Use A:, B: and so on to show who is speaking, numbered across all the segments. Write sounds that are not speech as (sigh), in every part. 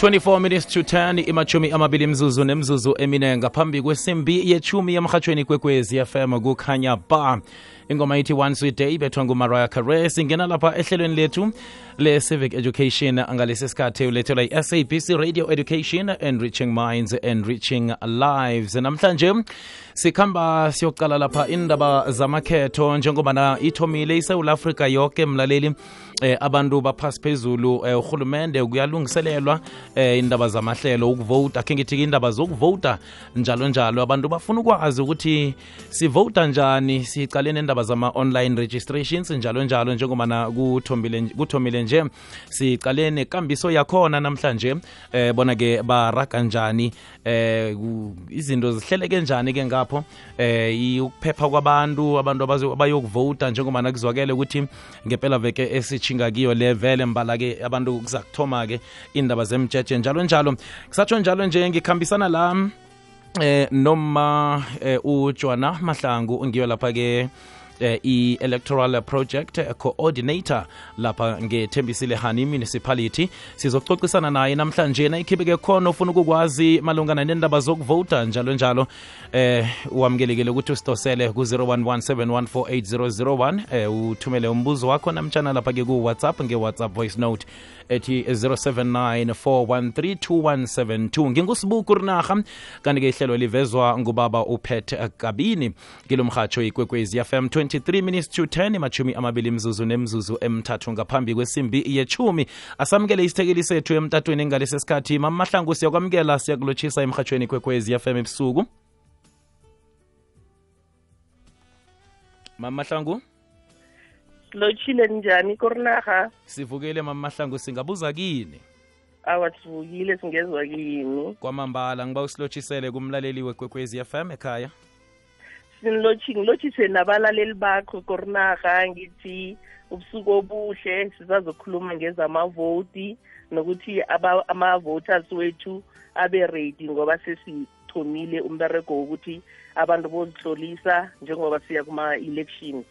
A: 24 minutes to 10 imachumi amabili mzuzu nemzuzu emine ngaphambi kwesimbi yechumi yemrhatshweni kwekwezi fm kukhanya ba. Ingoma ithi one sweet day ibethwa ngumariah care singena lapha ehlelweni lethu le-civic education. Ngalesi sikhathi ulethelwa i-sabc radio education enriching minds enriching lives. Namhlanje sikhamba siyoqala lapha indaba zamakhetho njengobana ithomile isewula afrika yoke mlaleli eh, abantu baphasi phezulu eh, urhulumende kuyalungiselelwa eh, indaba zamahlelo ukuvota khe ngithi indaba zokuvota njalo njalo. Abantu bafuna ukwazi ukuthi sivota njani sicale nendaba zama-online registrations njalo njalo njengobana kuthomile, nje sicale nekambiso yakhona namhlanje eh, bona-ke baraga njani eh, izinto zihleleke njani ke ngapho. Eh ukuphepha kwabantu abantu abayokuvota njengobana kuzwakele ukuthi ngempela veke esitshinga kiyo le vele mbala ke abantu kuza kuthoma ke indaba zemjeje njalo njalo. Kusatsho njalo nje ngikhambisana la eh noma eh, uJohna Mahlangu ngiyo lapha ke eh, i-electoral project coordinator lapha ngethembisile hani municipality. Sizoxoxisana naye namhlanje nayikhibeke khona ufuna ukukwazi malungana nendaba zokuvota njalo njalo eh wamkelekile ukuthi usitosele ku-0117148001 eh uthumele umbuzo wakho namtshana lapha-ke ku-whatsapp nge-whatsapp voice note ethi 0794132172 ngingusibuku rinarha kanti-ke ihlelo livezwa ngubaba upet kabini ngilo mhatsho ikwekwezi fm 23 minutes to 10 imachumi amabili mzuzu nemzuzu emthathu ngaphambi kwesimbi yechumi. Asamukele isithekeli sethu emtatweni ngalesi sikhathi mamahlangu siyakwamukela siyakulotshisa emhatshweni kwekwezi fm ebusuku. Mamahlangu
B: silotshile njani korinaha
A: sivukele mamahlangu singabuza kini?
B: Awa sivukile singezwa kini.
A: Kwamambala ngiba usilotshisele kumlaleli wekwekwezi fm ekhaya
B: sinilotshi ngilotshise nabalaleli bakho korinaha ngithi ubusuku obuhle sisazokhuluma ngezamavoti nokuthi ama-voters wethu abe ready ngoba sesithomile umberego wokuthi abantu bozihlolisa njengoba siya kuma-elections.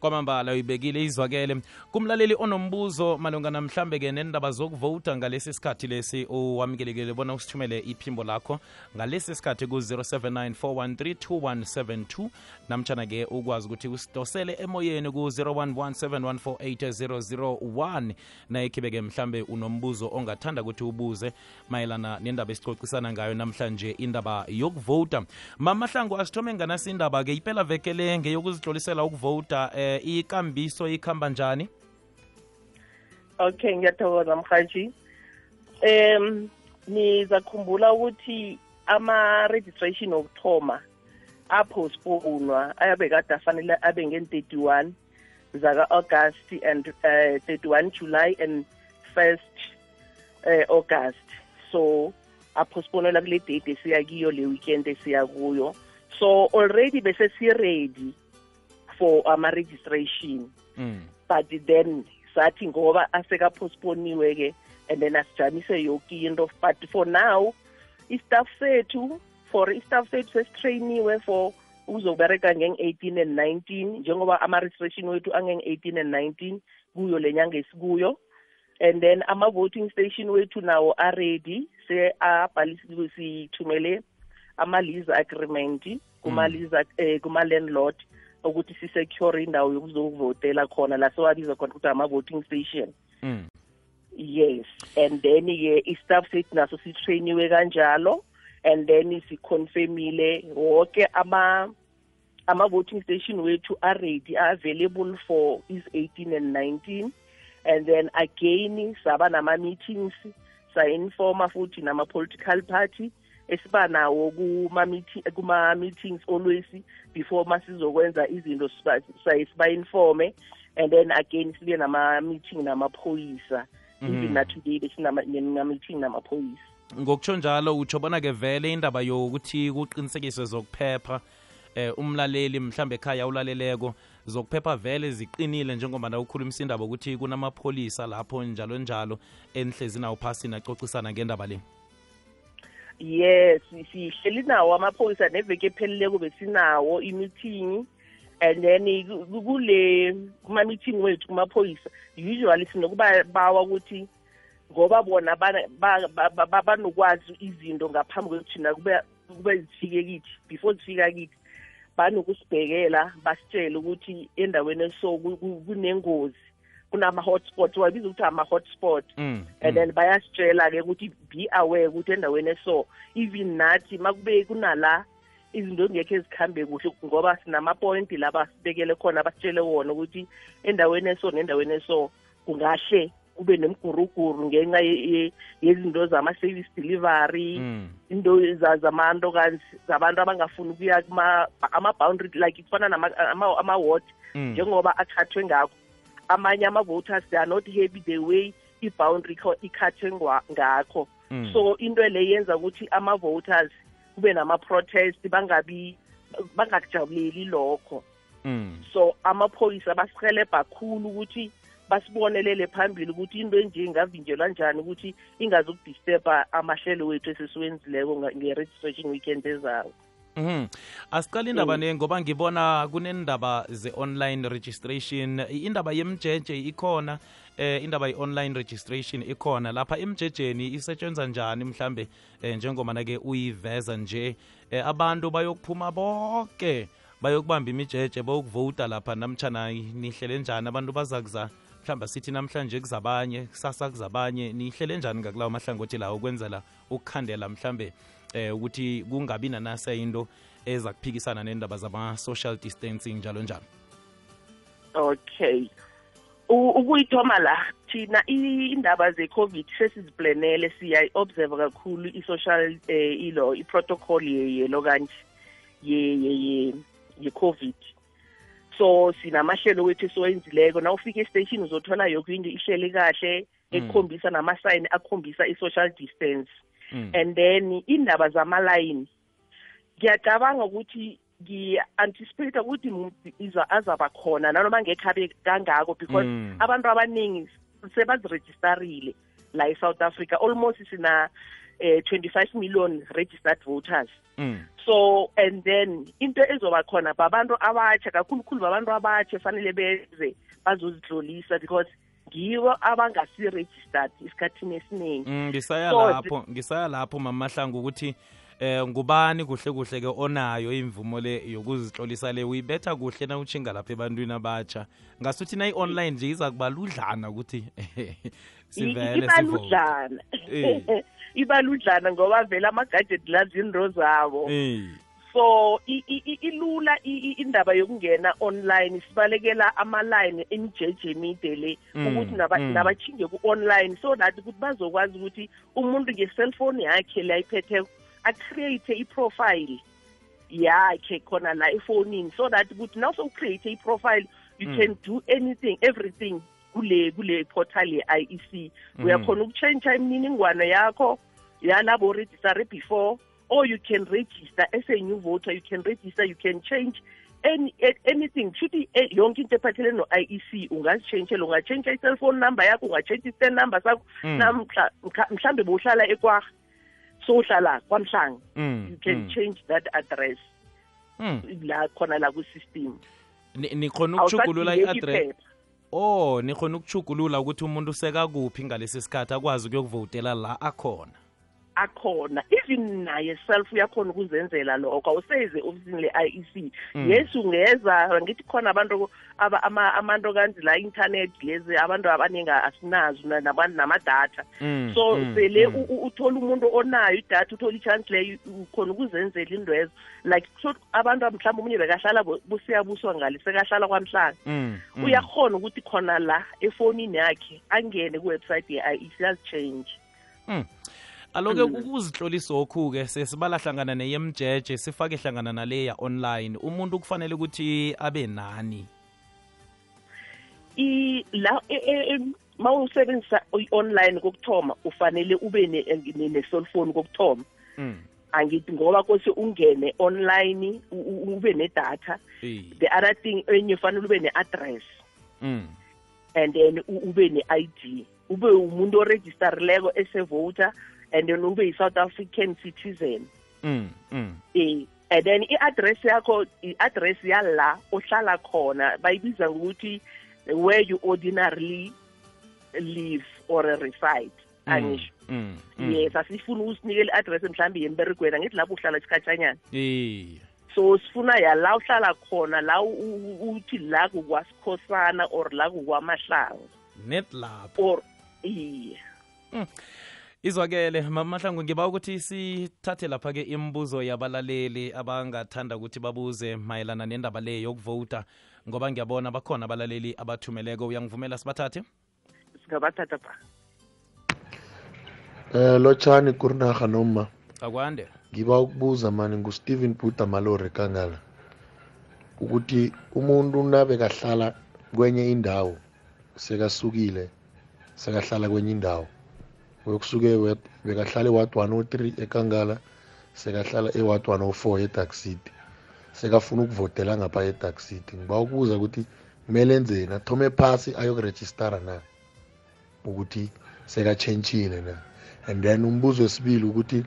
A: Kwamambala uyibekile izwakele. Kumlaleli onombuzo malungana mhlambe-ke nendaba zokuvota ngalesi sikhathi lesi uwamukelekile bona usithumele iphimbo lakho ngalesi sikhathi ku-079 413 namtshana-ke ukwazi ukuthi usidosele emoyeni ku-01171480001 nayekhibeke mhlambe unombuzo ongathanda ukuthi ubuze mayelana nendaba esicocisana ngayo namhlanje indaba yokuvota mamahlangu asithome nganasi indaba-ke ipela vekele ngeyokuzihlolisela ukuvota eh ikambiso ikhamba njani?
B: Okay ngiyathokoza mhaji um nizakhumbula ukuthi ama-registration okuthoma apostponwa ayabe kade afanele abe ngen-31 zaka-august and uh, 31 july and 1st uh, august. So apostponelwa kule date esiya kiyo le weekend esiya kuyo. So already bese si-ready for ama-registration.
A: Mm.
B: but then sathi ngoba asekapostponiwe-ke and then asijamise yoke into. But for now istaff sethu for istaff sethu sesitrainiwe for uzobereka ngeng-18 and 19 njengoba ama-registration wethu angeng-18 and 19 kuyo le nyanga esikuyo. And then ama-voting station wethu nawo aready se-abhalisiwe sithumele ama-lease agreement kuma-lease eh, kuma-landlord. Ukuthi sisecure indawo yokuzovotela khona la sewabiza khona ukuthi ama-voting station.
A: Mm.
B: yes and then-ke i-staff sethu naso sitrainiwe kanjalo and then siconfirmile wonke ama ama-voting station wethu are-ready are-available for is-18 and 19 and then again saba nama-meetings sa-informa futhi nama-political party. Esiba nawo kuma-meetings always before masizokwenza izinto sibaye siba-informe and then again sibe nama-meeting namaphoyisa. Even na-today besinama-meeting namaphoyisa.
A: Ngokutsho njalo utsho bona-ke vele indaba yokuthi kuqinisekiswe zokuphepha eh umlaleli mhlambe ekhaya ulaleleko zokuphepha vele ziqinile njengoba na ukhulumisa indaba ukuthi kunamapholisa lapho njalo njalo enihlezi nawo phasi nacocisana ngendaba le.
B: Yes sihleli nawo amaphoyisa neveke epheleleko besinawo i-meeting. And then kule kuma-meeting wethu kumaphoyisa usually sinokubawa ukuthi ngoba bona banokwazi izinto ngaphambi kwekuthi na kube zifike kithi before zifika kithi banokusibhekela basitshele ukuthi endaweni eso ku- ku- kunengozi. Kunama-hotspot wabiza ukuthi ama-hotspot
A: Mm,
B: and
A: mm.
B: then bayasitshela-ke ukuthi be aware ukuthi endaweni eso even nathi makube kunala izinto ezingekho ezikhambe kuhle ngoba sinamapointi la basibekele khona basitshele wona ukuthi endaweni eso nendaweni eso kungahle kube nemguruguru ngenxa ye- ye- yezinto zama-service delivery
A: Mm.
B: into za- zamantokazi zabantu abangafuni ukuya kuma- ama-boundary like kufana nama- ama- ama-ward
A: Mm.
B: njengoba akhathwe ngakho amanye ama-voters they are not happy the way i-boundary ikho- ikhathwe ngwa- ngakho
A: Mm.
B: so into le yenza ukuthi ama-voters kube nama-protest bangabi bangakujabuleli lokho
A: Mm.
B: so amaphoyisa basihelebha khulu ukuthi basibonelele phambili ukuthi into enje ingavinjelwa njani ukuthi ingazukudisturba amahlelo wethu esesiwenzileko nga- nge-registration weekend ezayo
A: Mhm. asiqala indaba
B: Mm.
A: ne ngoba ngibona kunendaba ze-online registration. Indaba yemjeje ikhona eh indaba ye-online registration ikhona. Lapha emjejeni isetshenza njani mhlambe eh, njengomana ke uyiveza nje? Eh, abantu bayokuphuma bonke bayokubamba imijeje bayokuvota lapha namtshana nihlele njani? Abantu bazakuza mhlawumbe sithi namhlanje kuzabanye kusasa kuzabanye. Nihlele njani ngakulawo mahlangothi lawo ukwenzela ukukhandela mhlambe eh ukuthi kungabi nanasa into eza kuphikisana nendaba zama-social distancing njalo njalo.
B: Okay. U- ukuyithoma la thina i- indaba ze-covid sesiziplanele siyayi-observe kakhulu i-social eh, ilo i-protocol ye- yelo kanje ye- ye- ye- ye-covid. So sinamahlelo wethu esiwenzileko. Na ufika estation uzothola yoke into ihleli kahle ekhombisa namasayini akhombisa i-social distance.
A: Mm.
B: And then indaba zama-line ngiyacabanga ukuthi ngiya-anticipate ukuthi azaba khona nanoma ngekho abe kangako because
A: Mm.
B: abantu abaningi sebazirejistarile la e-south africa almost sina eh, 25 million registered voters
A: Mm.
B: so and then into ezoba khona babantu abatsha kakhulukhulu babantu abatsha fanele beze bazozihlolisa because ngibo abangasi-registered esikhathini esiningi.
A: Mm, ngisaya lapho ngisaya lapho mamahlangu ukuthi eh ngubani kuhle kuhle ke onayo imvumo le yokuzihlolisa le? Uyibetha kuhle na utshinga lapha ebantwini abatsha ngasuthi na i-online nje iza kuba ludlana ukuthi (laughs) sivele
B: ibaludlana.
A: Eh. (laughs)
B: ibaludlana ngoba vele ama-gadget la zinto zabo.
A: Eh
B: so i- i- i- ilula i- i- indaba yokungena online sibalekela ama-line emijeje emide le
A: Mm,
B: ukuthi naba-
A: mm.
B: nabachinge ku-online so that ukuthi bazokwazi ukuthi umuntu nge-cellphone yakhe le ayiphetheko acreate i-profile yakhe khona la efonini so that ukuthi now sowucreate i-profile you
A: Mm.
B: can do anything everything kule kule portal ye-IEC
A: Mhm.
B: uyakhona ukutshentsha imininingwane yakho yalabo register before or you can register as a new voter you can register you can change any anything. Shuthi eh, yonke into ephathelene no-IEC ungazitshentshela ungatshentsha i-cellphone number yakho ungatshentsha i-stand number sakho
A: namhlawumbe
B: namhla bowuhlala ekwaha sowuhlala kwamhlanga
A: Mm,
B: you can
A: mm.
B: change that address. La khona la
A: kwi-system nikhona
B: Awusadingeki
A: i-address oh nikhona ukuchugulula ukuthi umuntu usekakuphi ngalesi sikhathi akwazi ukuyokuvotela la akhona
B: akhona even naye self uyakhona ukuzenzela lokho awuseze ofisini le-IEC
A: Mm.
B: yes ungeza ngithi khona abantu aba- ama- amantokanzi la internet lezi abantu abaningi asinazo na- nama- namadata
A: Mm,
B: so
A: mm,
B: sele
A: mm.
B: u- u- uthola umuntu onayo idatha uthola i-chance leyo ukhona ukuzenzela indwezo like so abantu mhlawumbe omunye bekahlala bo- busiyabuswa ngale sekahlala kwamhlanga
A: Mm, mm.
B: uyakhona ukuthi khona la efonini yakhe angene kuwebsite ye-IEC azichange
A: Mm. Aloke
B: Mm.
A: ukuzihlolisa okhu-ke sesibala hlangana neyemjeje sifake hlangana naleya online umuntu kufanele ukuthi abe nani
B: i la e- e- em, ma usebenzisa i-online kokuthoma ufanele ube ne- ne- ne-cellphone kokuthoma
A: Mm.
B: angithi ngoba kose ungene online ube nedatha the other thing enye ufanele ube ne-address
A: Mm.
B: and then ube ne-id ube umuntu oregistarileko esevoter and then ube yi-south african citizen.
A: Mm. Mm.
B: eh and then i-address yakho i-address yala ohlala khona bayibiza ngokuthi where you ordinarily live or reside angisho.
A: mm, mm.
B: yes asifuna usinikele i-address mhlawumbe yemberegweni angithi lapho uhlala isikhatshanyana.
A: Iye
B: so sifuna ya la uhlala khona la uthi la kukwasikhosana or la kukwamahlangu.
A: Net lapho.
B: Or iye.
A: Izwakele mamahlangu ngiba ukuthi sithathe lapha-ke imibuzo yabalaleli abangathanda ukuthi babuze mayelana nendaba le yokuvota ngoba ngiyabona bakhona abalaleli abathumeleko. Uyangivumela sibathathe?
B: Singabathatha ba
C: Eh lotshani kurinaha noma
A: akwande.
C: Ngiba ukubuza mani nguSteven buta Malore kangala ukuthi umuntu nabe kahlala kwenye indawo sekasukile sekahlala kwenye indawo uyokusuke wet- bekahlala eWard 103 ekangala sekahlala eWard 104 eDark City. Sekafuna ukuvotela ngapha eDark City. Ngiba ukubuza ukuthi kumele enzeni? Athome phasi ayokurejistara na? Ukuthi sekatshentshile na? And then umbuzo wesibili ukuthi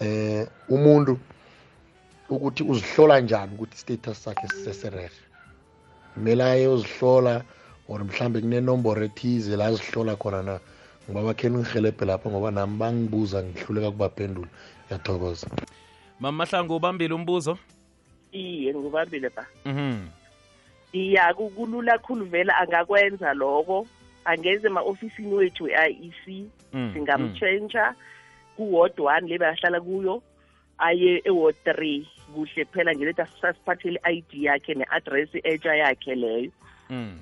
C: eh umuntu ukuthi uzihlola njani ukuthi status sakhe siseserehe kumele aye uzihlola or mhlambe kunenomboro ethize la azihlola khona na? Ngoba bakhe ngihelebhe lapha ngoba nami bangibuza ngihluleka kubaphendula ngiyathokoza.
A: Mamahlangu ubambile umbuzo?
B: Iye ngubambile ba.
A: Mhm.
B: Iya ku- kulula khulu vele angakwenza lokho. Angeze ema-ofisini wethu e-iec
A: Mm,
B: singamtshentsha ku-ward one le bahlala kuyo aye e-ward three kuhle phela ngeleti sasiphathele i-id yakhe ne-address entsha yakhe leyo.
A: mm,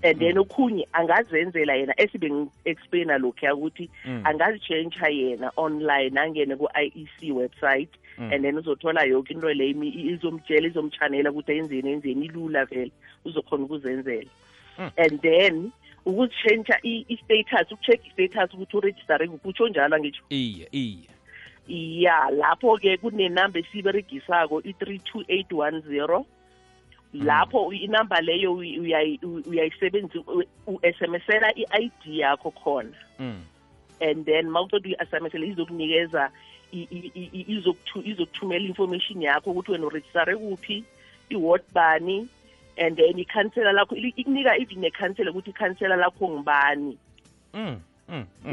B: and then okhunye angazenzela yena esibe ngi-explaina lokhuya ukuthi
A: Mm.
B: angazitshentsha yena online angene ku-iec website
A: Mm.
B: and then uzothola yoke into leyo imi- izomtshela izomchanela ukuthi enzeni enzeni ilula vele uzokhona ukuzenzela
A: Mm.
B: and then ukuzitshentsha i- i-status ukucheck i-status ukuthi uregistare kuphi utsho njalo angitsho
A: iye iye
B: ya lapho-ke kunenamba esiyiberegisako i-three two eight one zero lapho u- inamba leyo uyayisebenzisa u-smsela i-id yakho khona.
A: Mm,
B: and then ma uceda uyi-smsela izokunikeza izokuthumela information yakho ukuthi wena urejistare kuphi i-ward bani and then ikhansela lakho ikunika even nekhansela ukuthi ikhansela lakho ngibani
A: mm.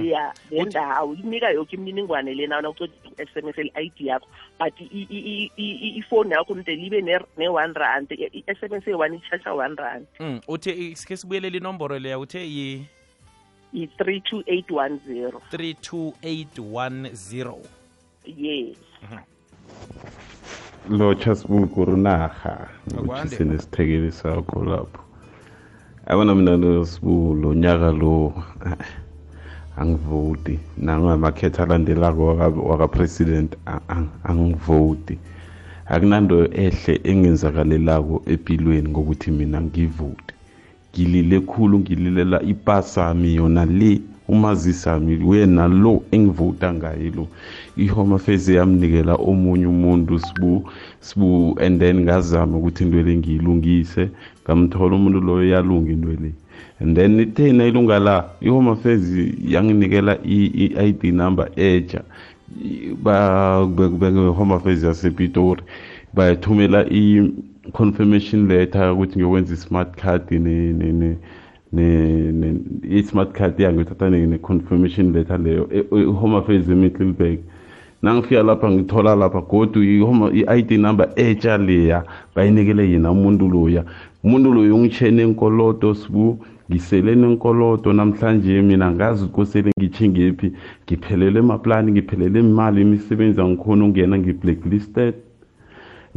B: Ya
A: Uthi-
B: nendawo inika yoke imininingwane lena na uceda u-sms i-id yakho. But i- i- i- i- i- ifoni yakho nide libe ne- ne-one rand i-sms eyi-one ichacha one rand.
A: Mm, uthe ke sibuyelele inomboro leya uthe yi
B: i-three two eight one zero.
A: 32810
B: yes.
D: Lotsha sibukurunaha
A: Akwande.
D: ukuthi sinesithekeli sakho lapho. Yabona mina lo sibu lo nyaka lo. ah, (laughs) angivoti. Nangamakhetho alandelako waka- waka-president angivoti. Akunanto ehle engenzakalelako empilweni ngokuthi mina ngivoti. Ngilile khulu ngililela ipasami yona le umazisami wena lo engivota ngaye lo. Ihome affairs yamnikela omunye umuntu sibu sibu and then ngazama ukuthi into le ngiyilungise. Ngamthola umuntu loyo yalunga into le and then ithena ilunga la ihome affairs yanginikela i-id number entsha home affairs yasepitori. Bayathumela i-confirmation letter ukuthi ngiyokwenza i-smart card ne- ne- ne- ne- ne- i-smart card yangithatha ne-confirmation letter leyo e- e- home affairs emiddleburg nangifika lapha ngithola lapha godu i-home- i-id number etsha leya bayinikele yena umuntu loya. Umuntu loyo ungitshene enkoloto sibu ngisele nenkoloto namhlanje mina ngazi ukuthi kosele ngithingephi ngiphelele emaplani ngiphelele imali imisebenzi angikhona ungena ngi-blacklisted.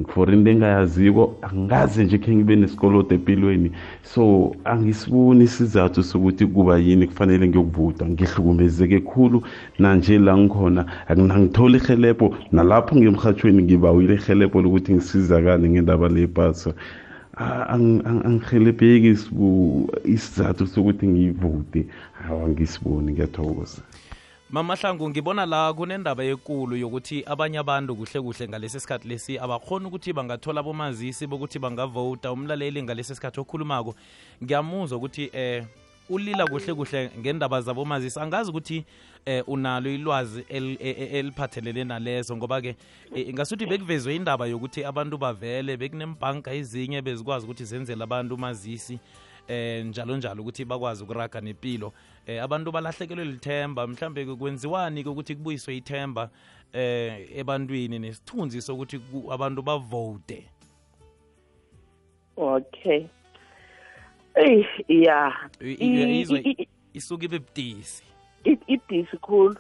D: For into engayaziko angazi nje khe ngibe nesikoloto empilweni so angisiboni isizathu sokuthi kuba yini kufanele ngiyokuvuta ngihlukumezeke khulu nanje la ngikhona akunangithola ihelebho nalapho ngemhathweni ngibawile ihelebho lokuthi ngisizakale ngendaba lepasa angihelebheki sibu isizathu sokuthi ngiyivute hawa ngisiboni ngiyathokoza.
A: Mamahlangu ngibona la kunendaba ekulu yokuthi abanye abantu kuhle kuhle ngalesi sikhathi lesi abakhona ukuthi bangathola abomazisi bokuthi bangavota. Umlaleli ngalesi sikhathi okhulumako ngiyamuzwa ukuthi eh ulila kuhle kuhle ngendaba zabomazisi. Angazi ukuthi eh unalo ilwazi e- e- eliphathelene nalezo ngoba-ke eh, ingasuthi bekuvezwe indaba yokuthi abantu bavele bekunembhanka ezinye bezikwazi ukuthi zenzele abantu umazisi eh njalo njalo ukuthi bakwazi ukuraga nempilo eh abantu balahlekelwe lithemba. Mhlambe kwenziwani ukuthi kubuyiswe ithemba eh ebantwini nesithunzi sokuthi ku- abantu bavote?
B: Okay. Eyi ya.
A: I-
B: I-
A: uyayizwa
B: i- i-
A: isuke ibe budisi.
B: i- ibudisi khulu.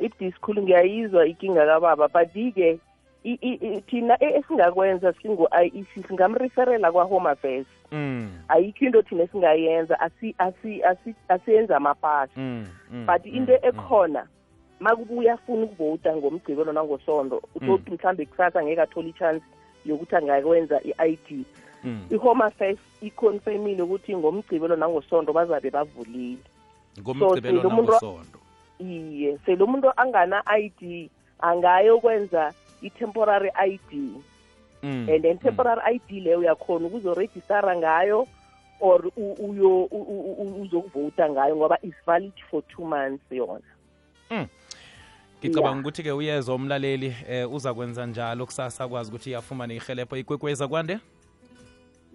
B: Ibudisi khulu ngiyayizwa ikinga kababa but-ke i- i- i- thina e- esingakwenza singu-iec singamreferela kwa-home affairs.
A: Mm.
B: Ayikho into thina esingayenza asi- asi- asi- asiyenzi amapasi
A: mm mm,
B: but
A: mm,
B: into ekhona makubuya afuna ukuvota ngomgcibelo nangosondo utothi mhlambe kusasa ngeke athole i-chance yokuthi angakwenza i-i d.
A: mm.
B: I-home affairs iconfirmile ukuthi ngomgcibelo nangosondo bazabe bavulile.
A: Ngomgcibelo
B: So, lo iye selo umuntu angana-i d angayokwenza i-temporary i d.
A: Mm,
B: and then
A: mm.
B: temporary i d leyo uyakhona ukuzorejistara ngayo or uzokuvota ngayo ngoba is valid for two months yona.
A: Ngicabanga
B: Yeah.
A: ukuthi-ke uyeza umlaleli eh uza kwenza njalo kusasa akwazi ukuthi afumane ihelepho ikwekweza kwande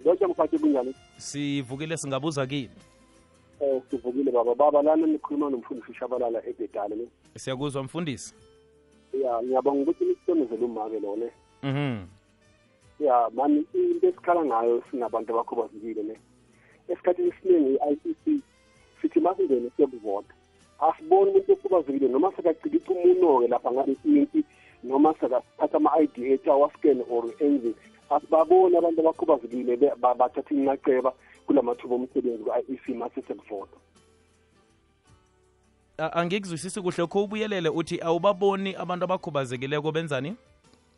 E: lotsha mkhathi kunjani
A: sivukile singabuza kini?
E: Um sivukile baba. Baba lana nikhuluma nomfundisi ushabalala ebhedale ne
A: siyakuzwa mfundisi?
E: Ya ngiyabonga ukuthi nisisondezele umake lone
A: mhm.
E: Ya mani into esikhala ngayo singabantu abakhubazekile ne esikhathini esiningi i-i c c sithi masingene siyokuvota. Asiboni umuntu okhubazekile noma sekacikisa umuno-ke lapha ngabe inti noma sekathatha ama-i d ethu awaskene or enzini asibaboni abantu abakhubazekile bathatha inaceba kula mathuba omsebenzi ku-iec mase sekuvota
A: angikuzwisisi kuhle. Kho ubuyelele uthi awubaboni abantu abakhubazekileko benzani?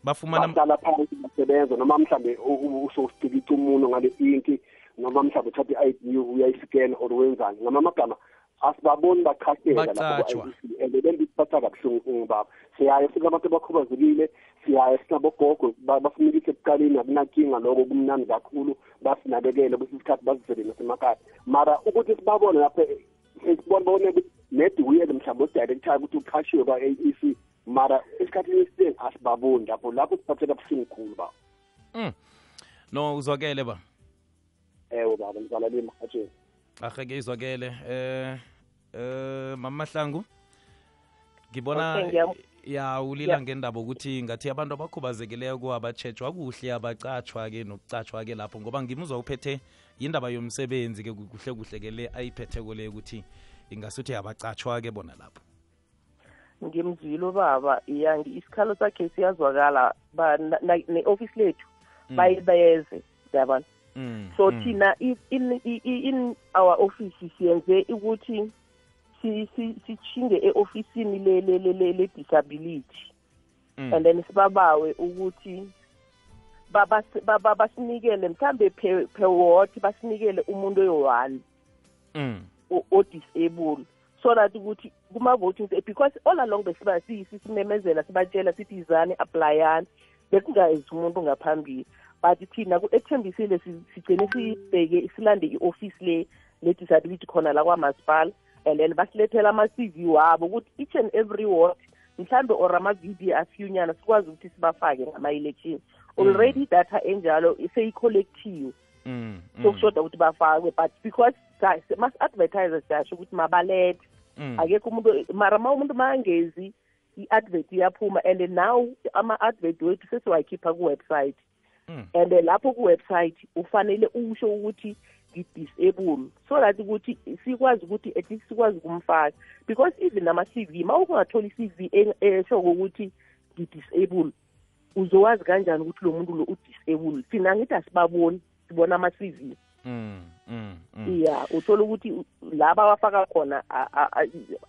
A: Bafumana
E: bahlala phansi basebenza noma mhlambe usosipikitha umuno ngale inki noma mhlambe uthatha i-i-d uyayisikena or wenzani. Ngama amagama asibaboni bachaseka
A: Baqatjhwa.
E: and then bisiphatha kabuhlungu baba. Siyaye sinabantu abakhubazekile siyaye sinabogogo ba- basinikise ekuqaleni akunakinga loko kumnandi kakhulu basinakekele kwesinye isikhathi bazisele nasemakhaya. Mara ukuthi sibabone lapha sibone babone ukuthi maybe uyele mhlawumbe odirector ukuthi uqhashiwe kwa-a e c mara esikhathini esiningi asibaboni lapho lapho siphatheka buhlungu khulu baba.
A: Mm. no uzwakele ba
E: ewe baba ngizalalile emhatsheni
A: aheke izwakele eh eh mama mahlangu ngibona
B: Okay,
A: ya ulila
B: Yeah.
A: ngendaba ukuthi ngathi abantu abakhubazekileyo abatshejwa kuhle abacatshwa ke nokucatshwa ke lapho ngoba ngimuzwa uphethe yindaba yomsebenzi ke kuhle kuhle ke le ayiphetheko le ukuthi ingasuthi abacatshwa ke bona lapho
B: ngimzwile baba yangi isikhalo sakhe siyazwakala ne-office lethu baye beze yabona
A: mm.
B: So
A: mm.
B: thina in, our office siyenze ukuthi si- si- sichinge e-ofisini le- le- le- le- le-disability
A: Mm.
B: and then sibabawe ukuthi basinikele mhlambe per ward basinikele umuntu oyi-one
A: mm.
B: o-disable so that ukuthi kuma-voting because all along besiba sisimemezela sibatshela sithi izani aplayani bekungayenzi umuntu ngaphambili but thina ku- ekuthembisile si- sigcine sibheke silande i-office le le-disability khona la kwamasipala and then basilethela ama-cv wabo ukuthi each and every ward mhlambe or amavidiyo afiyunyana sikwazi ukuthi sibafake ngama-election already data enjalo seyicollectiwe
A: Mm. mm.
B: sokushoda ukuthi bafakwe but because mas-advertise siyasho ukuthi mabalethe
A: Mm.
B: akekho umuntu mara ma umuntu mangezi i-advert iyaphuma and now ama-advert wethu sesiwayikhipha ku-website
A: Mm.
B: And lapho ku-website ufanele usho ukuthi ngi-disable so that ukuthi sikwazi ukuthi at least sikwazi ukumfaka because even nama-cv ma ungatholi i-cv eshoko ukuthi ngi-disable uzowazi kanjani ukuthi lo muntu lo u-disable thina ngithi asibaboni sibona ama-cv
A: Mm. Mm. Mm.
B: ya uthola ukuthi la bawafaka khona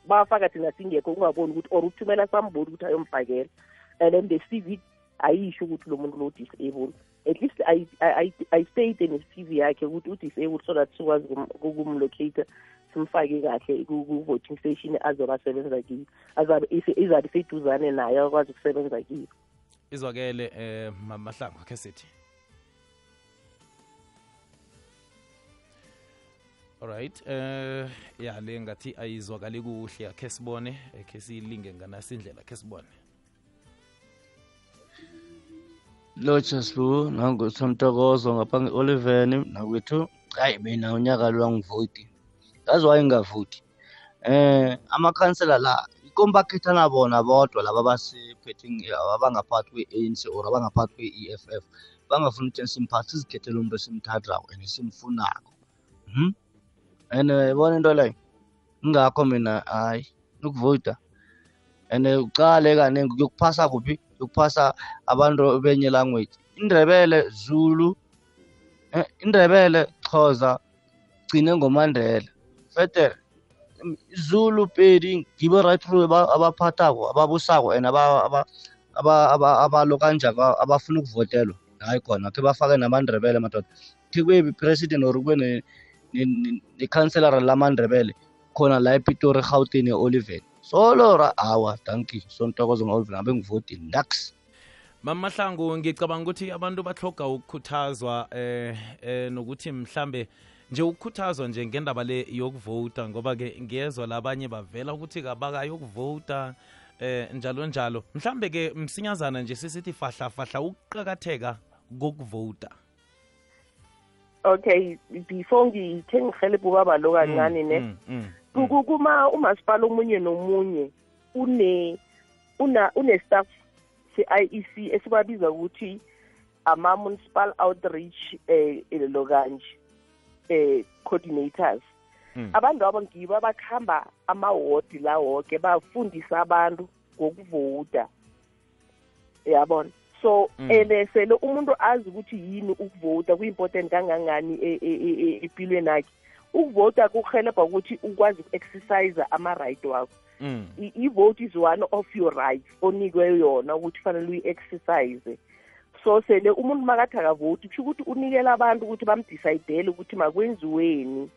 B: bawafaka thina singekho kungaboni ukuthi or uthumela samboni ukuthi ayomfakela and then the cv ayisho ukuthi lo muntu lo disable at least ayi- ayi- ayistate ne-cv yakhe ukuthi u-disable so that sikwazi ukumlocate simfake kahle ku- ku-voting station azoba asebenza kiyo izabe iseduzane naye akwazi ukusebenza kiyo
A: izwakele eh mahlangu akhe sithi. Alright eh ya le ngathi ayizwakali kuhle akhe sibone akhe siyilinge ngana indlela akhe sibone
F: lotsha sibu nangu samtokozo ngapha nge-oliveni nakwethu hayi mina unyaka lo angivoti. Yazi why ngingavoti eh amakhansela la ikomba khethana bona bodwa laba basephething abangaphathi kwe-ANC or abangaphathi kwe-EFF bangafuni ukuthi simphathi sizikhethele umuntu esimthathako and simfunako. Mhm and yabona into leyo? Ingakho mina hayi ukuvota and ucale kaningi kuyokuphasa kuphi? Yokuphasa abantu benye language. Indebele zulu eh, indebele xhosa gcine ngomandela. Fetere zulu pedi ngibo right through aba- abaphathako ababusako and aba- aba- aba- aba- abalo kanjako abafuna ukuvotelwa. Hayi khona khe bafake namandebele madoda. Khe kube president or kube ne- ne- ne- nekhanselara lamandebele khona la epitori gauteng e-olivet. Solora awa danki sontokozo ngo-olivet ngabe ngivoti nax
A: mamahlangu ngicabanga ukuthi abantu bahloga ukukhuthazwa eh, eh nokuthi mhlambe nje ukukhuthazwa nje ngendaba le yokuvota ngoba ke ngiyezwa labanye bavela ukuthi kabakayokuvota eh njalo njalo. Mhlambe ke msinyazana nje sisithi fahla fahla ukuqakatheka kokuvota.
B: Okay before ngithe ngihelebhe ubaba lo kancane ne
A: Mm, mm,
B: ku- kuma umasipala omunye nomunye une una une-staff se-IEC esibabiza ukuthi ama-municipal outreach eh lo kanje eh coordinators.
A: Mm.
B: abantu abo ngibo abakuhamba amawodi la woke bafundisa abantu ngokuvota yabona? So
A: Mm.
B: ene sele umuntu azi ukuthi yini ukuvota kuyi-important kangangani e- e- e- e- empilweni akhe ukuvota kuhelebha ukuthi ukwazi uku-exercise ama-right wakho.
A: Mm,
B: i-vote is one of your rights onikwe yona ukuthi fanele uyi-exercise so sele umuntu makathi akavoti kusho ukuthi unikela abantu ukuthi bamdicayidele ukuthi makwenziweni.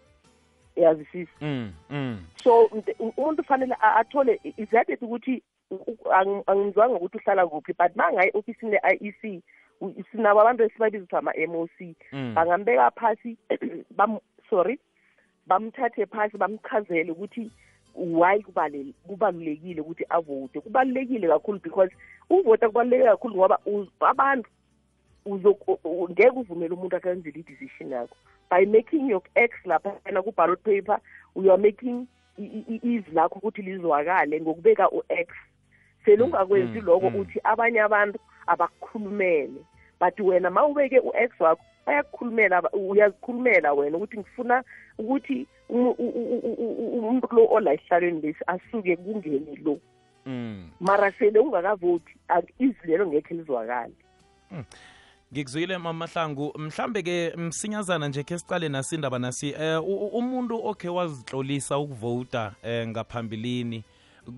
B: Yazisisi
A: mm, mm.
B: so umuntu fanele athole exactly ukuthi u- u- ang- angizwanga ukuthi uhlala kuphi but mangaye ofisini le-IEC u- sinabo abantu esibabiza ukuthi ama-MOC
A: Mm.
B: bangambeka phasi (clears throat) sorry bamthathe phasi bamchazele ukuthi why kubale- kubalulekile ukuthi avote kubalulekile kakhulu because uvota kubaluleke kakhulu ngoba uz- abantu uzo- u- u- ngeke uvumele umuntu akenzele i-decision yakho by making your x laphana ku-ballot paper you are making i- i- i- izwi lakho ukuthi lizwakale ngokubeka u-x sele ungakwenzi
A: mm,
B: lokho
A: mm.
B: uthi abanye abantu abakukhulumele but wena ma ubeke u-x wakho bayakukhulumela aba- uyazikhulumela wena ukuthi ngifuna ukuthi umu- u- u- u- u- u- umuntu lo ola esihlalweni lesi asuke kungene lo.
A: Mm.
B: mara sele ungakavoti ak- izwi lelo ngekhe lizwakale.
A: Ngikuzwile mamahlangu mhlambe ke msinyazana nje ke sicale nasi indaba nasi eh u- u- umuntu okhe wazitlolisa ukuvota eh ngaphambilini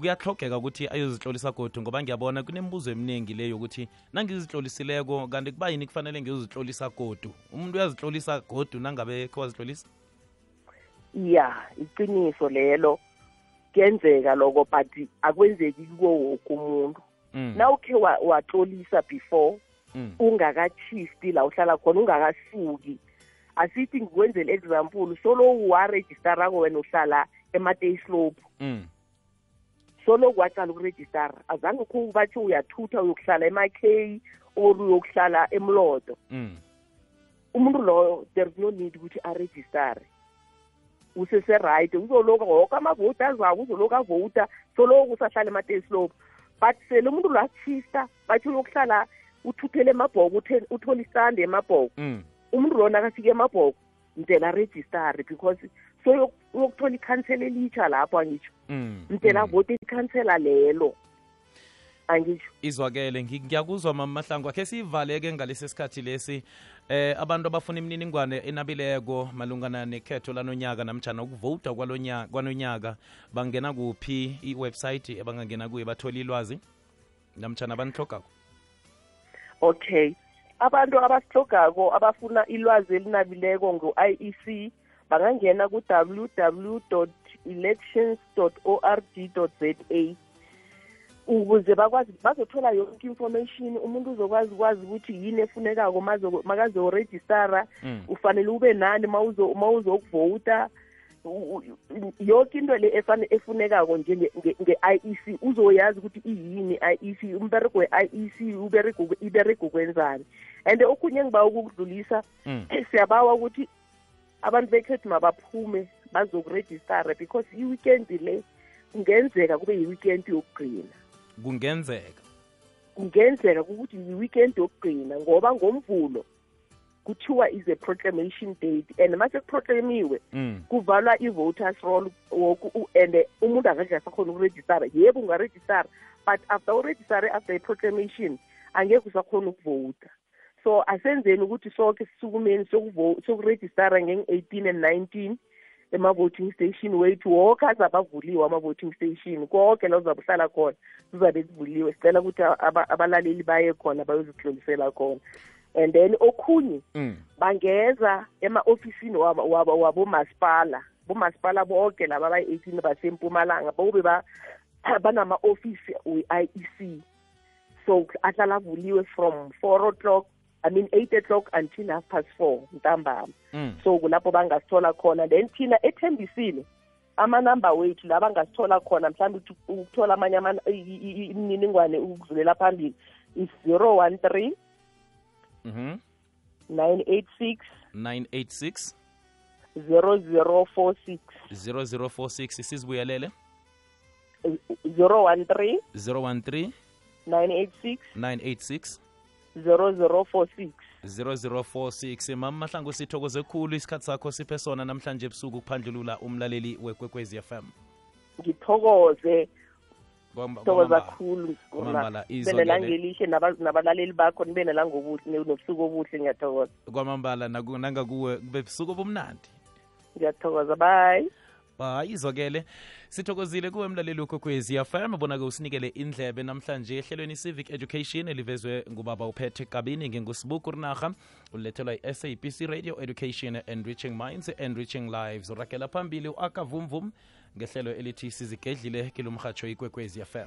A: kuyahlogeka ukuthi ayozihlolisa godu ngoba ngiyabona kunemibuzo eminingi leyo yokuthi nangizihlolisileko kanti kuba yini kufanele ngiyozihlolisa godu? Umuntu uyazihlolisa godu nangabe khe wazihlolisa
B: ya iqiniso lelo. Kuyenzeka loko but akwenzeki kuwo woke umuntu.
A: Mm.
B: nawukhe wa- watlolisa before
A: mm.
B: ungakachifti la uhlala khona ungakasuki. Asithi ngikwenzela example solo warejistarako wena uhlala ema-day slope
A: mm.
B: solo kwaqala ukurejistara azange kho bathi uyathutha uyokuhlala ema-k or uyokuhlala emlodo
A: mm.
B: umuntu loyo there is no need ukuthi arejistare usese-right uzoloku woke amavoti azako uzoloku avota soloku usahlala ema-day slope but sele umuntu lo achista bathi uyokuhlala uthuthele emabhoko uthole isande emabhoko
A: mm.
B: umuntu lona akafika emabhoko mdela arejistare because so uyokuthola ikhansela elitsha lapho angitsho
A: mtela
B: vote
A: mm.
B: ikhansela lelo. Angitsho
A: izwakele ngi- ngiyakuzwa mamahlangu akhe siyivaleke ngalesi sikhathi lesi. Eh abantu abafuna imininingwane enabileko malungana nekhetho lanonyaka namjana ukuvota kwanonyaka bangena kuphi iwebsite ebangangena kuye bathole ilwazi namtshana abanihlogako
B: okay. Abantu abasihlogako abafuna ilwazi elinabileko ngo-iec bangangena ku-www elections org za ukuze bakwazi bazothola yonke information umuntu uzokwazi ukwazi ukuthi yini efunekako makazorejistara
A: mm.
B: ufanele ube nani ma uzo- ma uzokuvota yonke into le efunekako nge-IEC uzoyazi ukuthi iyini i-IEC umberego we-IEC uberego iberego kwenzani and okhunye engibawa ukukudlulisa
A: Mm.
B: siyabawa ukuthi abantu bekhethu mabaphume bazokurejistara because i-weekend le kungenzeka kube yi-weekend yokugcina.
A: Kungenzeka.
B: Kungenzeka ukuthi yi-weekend yokugcina ngoba ngomvulo kuthiwa is a proclamation date and mase kuproclamiwe
A: mm.
B: kuvalwa i-voters roll woku u- and eh, umuntu angeke asakhona ukurejistara. Yebo ungarejistara but after urejistare after i-proclamation angeke usakhona ukuvota. So asenzeni ukuthi sonke sisukumeni sokurejistara ngeng-eighteen and nineteen ema-voting station wethu. Woke azabe avuliwe ama-voting station konke la uzabe uhlala khona kuzabe kuvuliwe sicela ukuthi aba- abalaleli baye khona bayozihlolisela khona. And then okhunye
A: Mm.
B: bangeza ema-ofisini wabo- wabo- wabomasipala. Bomasipala bonke laba abayi-eighteen basempumalanga bobe ba- banama-ofisi we-IEC so ahlala avuliwe from four o'clock i mean eight o'clock until half past four ntambama.
A: Mm.
B: so kulapho bangasithola khona. Then thina ethembisile amanamba wethu la bangasithola khona mhlawumbe ukuthola amanye imininingwane ukudlulela phambili is zero one three
A: Mhm.
B: nine eight six
A: 986
B: zero zero four six.
A: 0046 sizibuyelele
B: zero one three
A: 013
B: nine eight six
A: 986
B: zero zero four six
A: 0046 mama mahlangu sithokoze khulu isikhathi sakho. Siphe sona namhlanje ebusuku kuphandlulula umlaleli wekwekwezi FM
B: ngithokoze. Thokoza
A: khulu.
B: kakhulu
A: Kwamambala,
B: nibe
A: izolo le-
B: nelangelihle nabalaleli bakho nibe nelangobuhle nobusuku obuhle. Ngiyathokoza.
A: Kwamambala nangakuwe kube busuku obumnandi.
B: Ngiyathokoza. Bye.
A: Bye izokele sithokozile kuwe mlaleli ukwekwezi fm bona-ke usinikele indlebe namhlanje ehlelweni civic education elivezwe ngubaba uphethe kabini ngingusibuku rinarha ulethelwa i-sabc radio education and enriching minds and enriching lives. Urakela phambili u-akavumvum ngehlelo elithi sizigedlile kilomrhatsho ikwekwezi fm